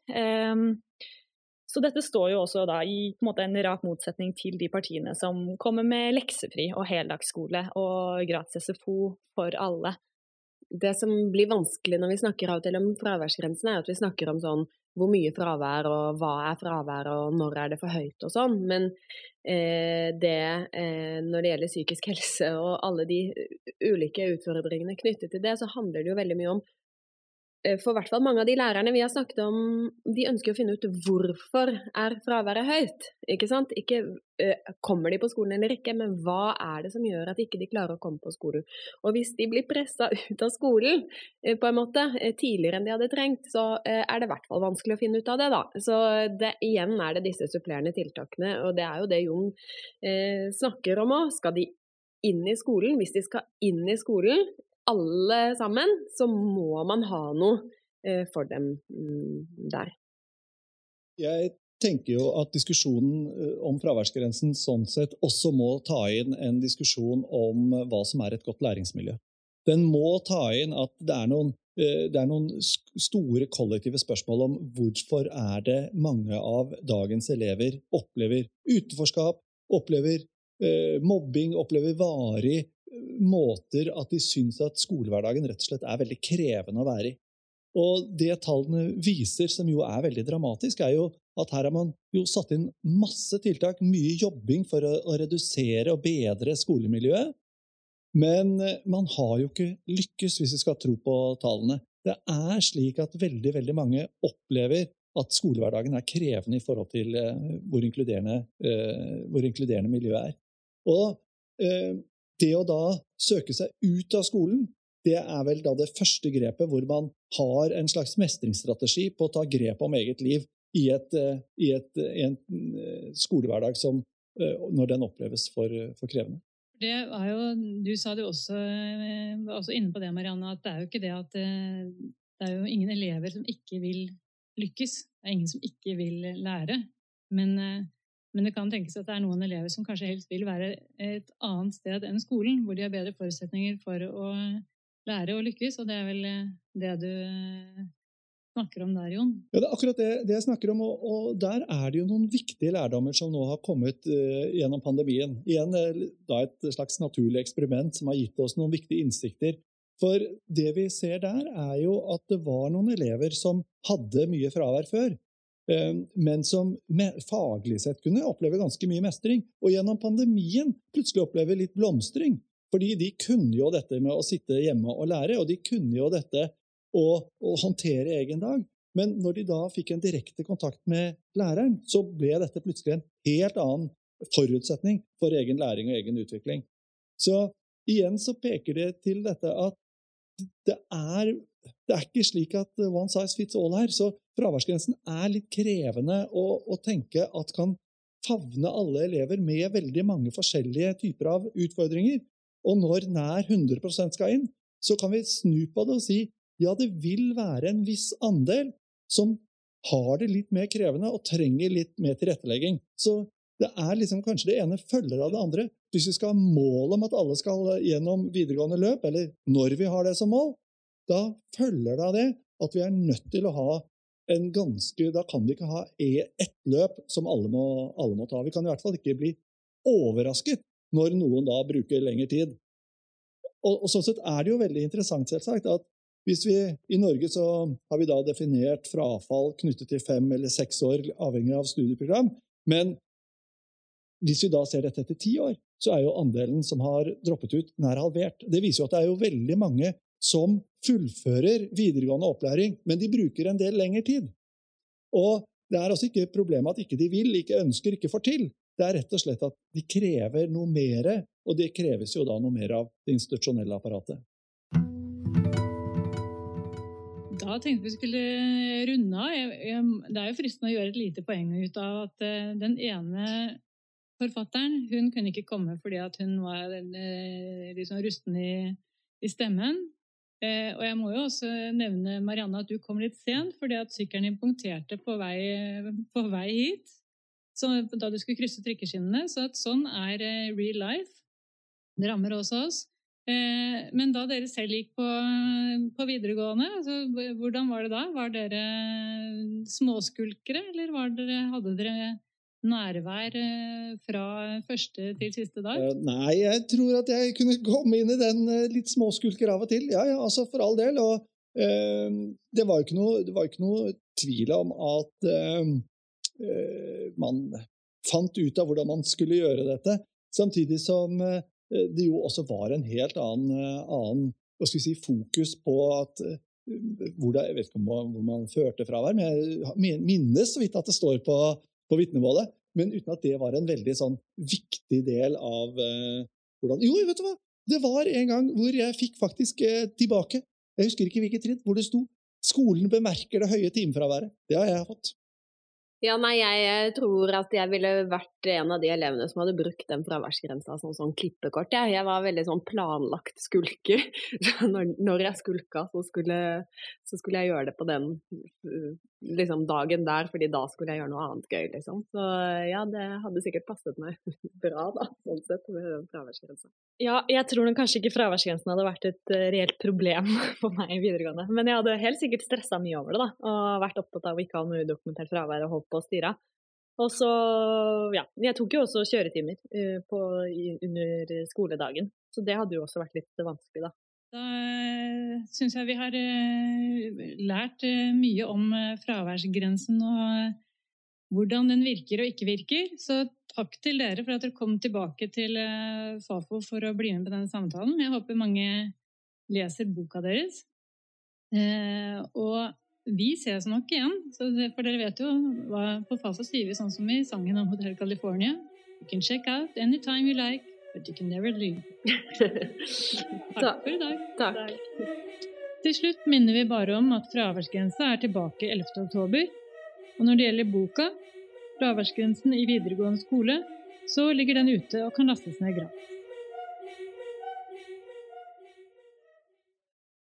Eh, så dette står jo også da i en, måte, en rak motsetning til de partiene som kommer med leksefri og heldagsskole og gratis SFO for alle. Det som blir vanskelig når vi snakker av og til om fraværsgrensen, er at vi snakker om sånn hvor mye fravær og hva er fravær og når er det for høyt og sånn. Men eh, det eh, når det gjelder psykisk helse og alle de ulike utfordringene knyttet til det, så handler det jo veldig mye om Eh, for hvert fall mange av de lærerne vi har snakket om, de ønsker å finne ut hvorfor er fraværet høyt. Ikke sant? Ikke uh, kommer de på skolen eller ikke, men hva er det som gjør at ikke de klarer å komme på skolen. Og hvis de blir pressa ut av skolen uh, på en måte tidligere enn de hadde trengt, så er det i hvert fall vanskelig å finne ut av det, da. Så det, igjen er det disse supplerende tiltakene, og det er jo det Jon snakker om òg. Skal de inn i skolen, hvis de skal inn i skolen, alle sammen, så må man ha noe eh, for dem mm, der. Jeg tenker jo at diskusjonen eh, om fraværsgrensen sånn sett også må ta inn en diskusjon om hva som er et godt læringsmiljø. Den må ta inn at det er noen, eh, det er noen store kollektive spørsmål om hvorfor er det mange av dagens elever opplever utenforskap, opplever mobbing, opplever varig måter at de syns at skolehverdagen rett og slett er veldig krevende å være i. Og det tallene viser, som jo er veldig dramatisk, er jo at her har man jo satt inn masse tiltak, mye jobbing for å, å redusere og bedre skolemiljøet. Men eh, man har jo ikke lykkes, hvis vi skal tro på tallene. Det er slik at veldig, veldig mange opplever at skolehverdagen er krevende i forhold til uh, hvor, inkluderende, uh, hvor inkluderende miljøet er. Og det å da søke seg ut av skolen, det er vel da det første grepet hvor man har en slags mestringsstrategi på å ta grep om eget liv. i, et, i, et, i en skolehverdag som, når den oppleves for, for krevende. Det er jo, du sa det også, også inne på det, Marianne, at det er jo ikke det at det er jo ingen elever som ikke vil lykkes. Det er ingen som ikke vil lære. Men, men, det kan tenkes at det er noen elever som kanskje helst vil være et annet sted enn skolen, hvor de har bedre forutsetninger for å lære og lykkes, og det er vel det du snakker om der, Jon? Ja, Det er akkurat det, det jeg snakker om, og, og, der er det jo noen viktige lærdommer som nå har kommet uh, gjennom pandemien. Igjen da et slags naturlig eksperiment som har gitt oss noen viktige innsikter. For det vi ser der, er jo at det var noen elever som hadde mye fravær før, men som faglig sett kunne oppleve ganske mye mestring. Og gjennom pandemien plutselig oppleve litt blomstring. Fordi de kunne jo dette med å sitte hjemme og lære, og de kunne jo dette å, å håndtere egen dag. Men når de da fikk en direkte kontakt med læreren, så ble dette plutselig en helt annen forutsetning for egen læring og egen utvikling. Så igjen så peker det til dette at det er, det er ikke slik at one size fits all her. Så fraværsgrensen er litt krevende å, å tenke at kan favne alle elever med veldig mange forskjellige typer av utfordringer. Og når nær 100% skal inn, så kan vi snu på det og si ja, det vil være en viss andel som har det litt mer krevende og trenger litt mer tilrettelegging. Så det er liksom kanskje det ene følger av det andre. Hvis vi skal ha mål om at alle skal gjennom videregående løp, eller når vi har det som mål, da følger det av det at vi er nødt til å ha en ganske Da kan vi ikke ha e, ett løp som alle må, alle må ta. Vi kan i hvert fall ikke bli overrasket når noen da bruker lengre tid. Og, og Sånn sett er det jo veldig interessant selvsagt, at hvis vi, I Norge så har vi da definert frafall knyttet til fem eller seks år, avhengig av studieprogram. Men hvis vi da ser dette etter ti år, så er jo andelen som har droppet ut, nær halvert. Det viser jo at det er jo veldig mange som fullfører videregående opplæring, men de bruker en del lengre tid. Og det er altså ikke problemet at ikke de vil, ikke ønsker, ikke får til. Det er rett og slett at de krever noe mer, og det kreves jo da noe mer av det institusjonelle apparatet. Da tenkte vi skulle runde av. Det er jo fristende å gjøre et lite poeng ut av at eh, den ene forfatteren hun kunne ikke komme fordi hun var eh, liksom rusten i, i stemmen. Eh, og jeg må jo også nevne Marianne at du kom litt sent fordi at sykkelen din punkterte på vei, på vei hit. Så, da du skulle krysse trikkeskinnene. Så at sånn er real life. Det rammer også oss. Eh, men da dere selv gikk på, på videregående, altså, hvordan var det da? Var dere småskulkere, eller dere, hadde dere nærvær eh, fra første til siste dag? Eh, nei, jeg tror at jeg kunne komme inn i den litt småskulker av og til. Ja, ja, altså for all del. Og eh, det var ikke noe, ikke noe tvil om at eh, man fant ut av hvordan man skulle gjøre dette. Samtidig som eh, Eh, det jo også var en helt annen, eh, annen si, fokus på at eh, hvor det, Jeg vet ikke hvor man førte fravær, men jeg minnes så vidt at det står på, på vitnemålet. Men uten at det var en veldig sånn viktig del av uh, hvordan Jo, vet du hva! Det var en gang hvor jeg fikk faktisk uh, tilbake Jeg husker ikke hvilket trinn, hvor det sto 'Skolen bemerker det høye timefraværet'. Det har jeg fått. Ja, nei, jeg tror at jeg ville vært en av de elevene som hadde brukt den fraværsgrensa som sånn klippekort. Jeg, jeg var veldig sånn planlagt skulker. Når, når jeg skulka, så skulle, så skulle, jeg gjøre det på den liksom, dagen der, fordi da skulle jeg gjøre noe annet gøy, liksom. Så ja, det hadde sikkert passet meg bra, da, sånn sett, med den fraværsgrensa. Ja, jeg tror nok kanskje ikke fraværsgrensen hadde vært et uh, reelt problem for meg i videregående. Men jeg hadde helt sikkert stressa mye over det, da, og vært opptatt av å ikke ha noe udokumentert fravær og holdt på å styre. Og så, ja. Jeg tok jo også kjøretimer uh, på, under skoledagen, så det hadde jo også vært litt vanskelig, da. Da uh, syns jeg vi har uh, lært mye om fraværsgrensen og hvordan den virker og ikke virker. Så takk til dere for at dere kom tilbake til Fafo for å bli med på denne samtalen. Jeg håper mange leser boka deres. Og vi ses nok igjen, for dere vet jo hva på Fasa sier vi sånn som i sangen om Hotel California. You can check out anytime you like, but you can never leave. Takk for i dag. Takk. Til slutt minner vi bare om at fraværsgrensa er tilbake 11. oktober. Og når det gjelder boka, 'Fraværsgrensen i videregående skole', så ligger den ute og kan lastes ned gratis.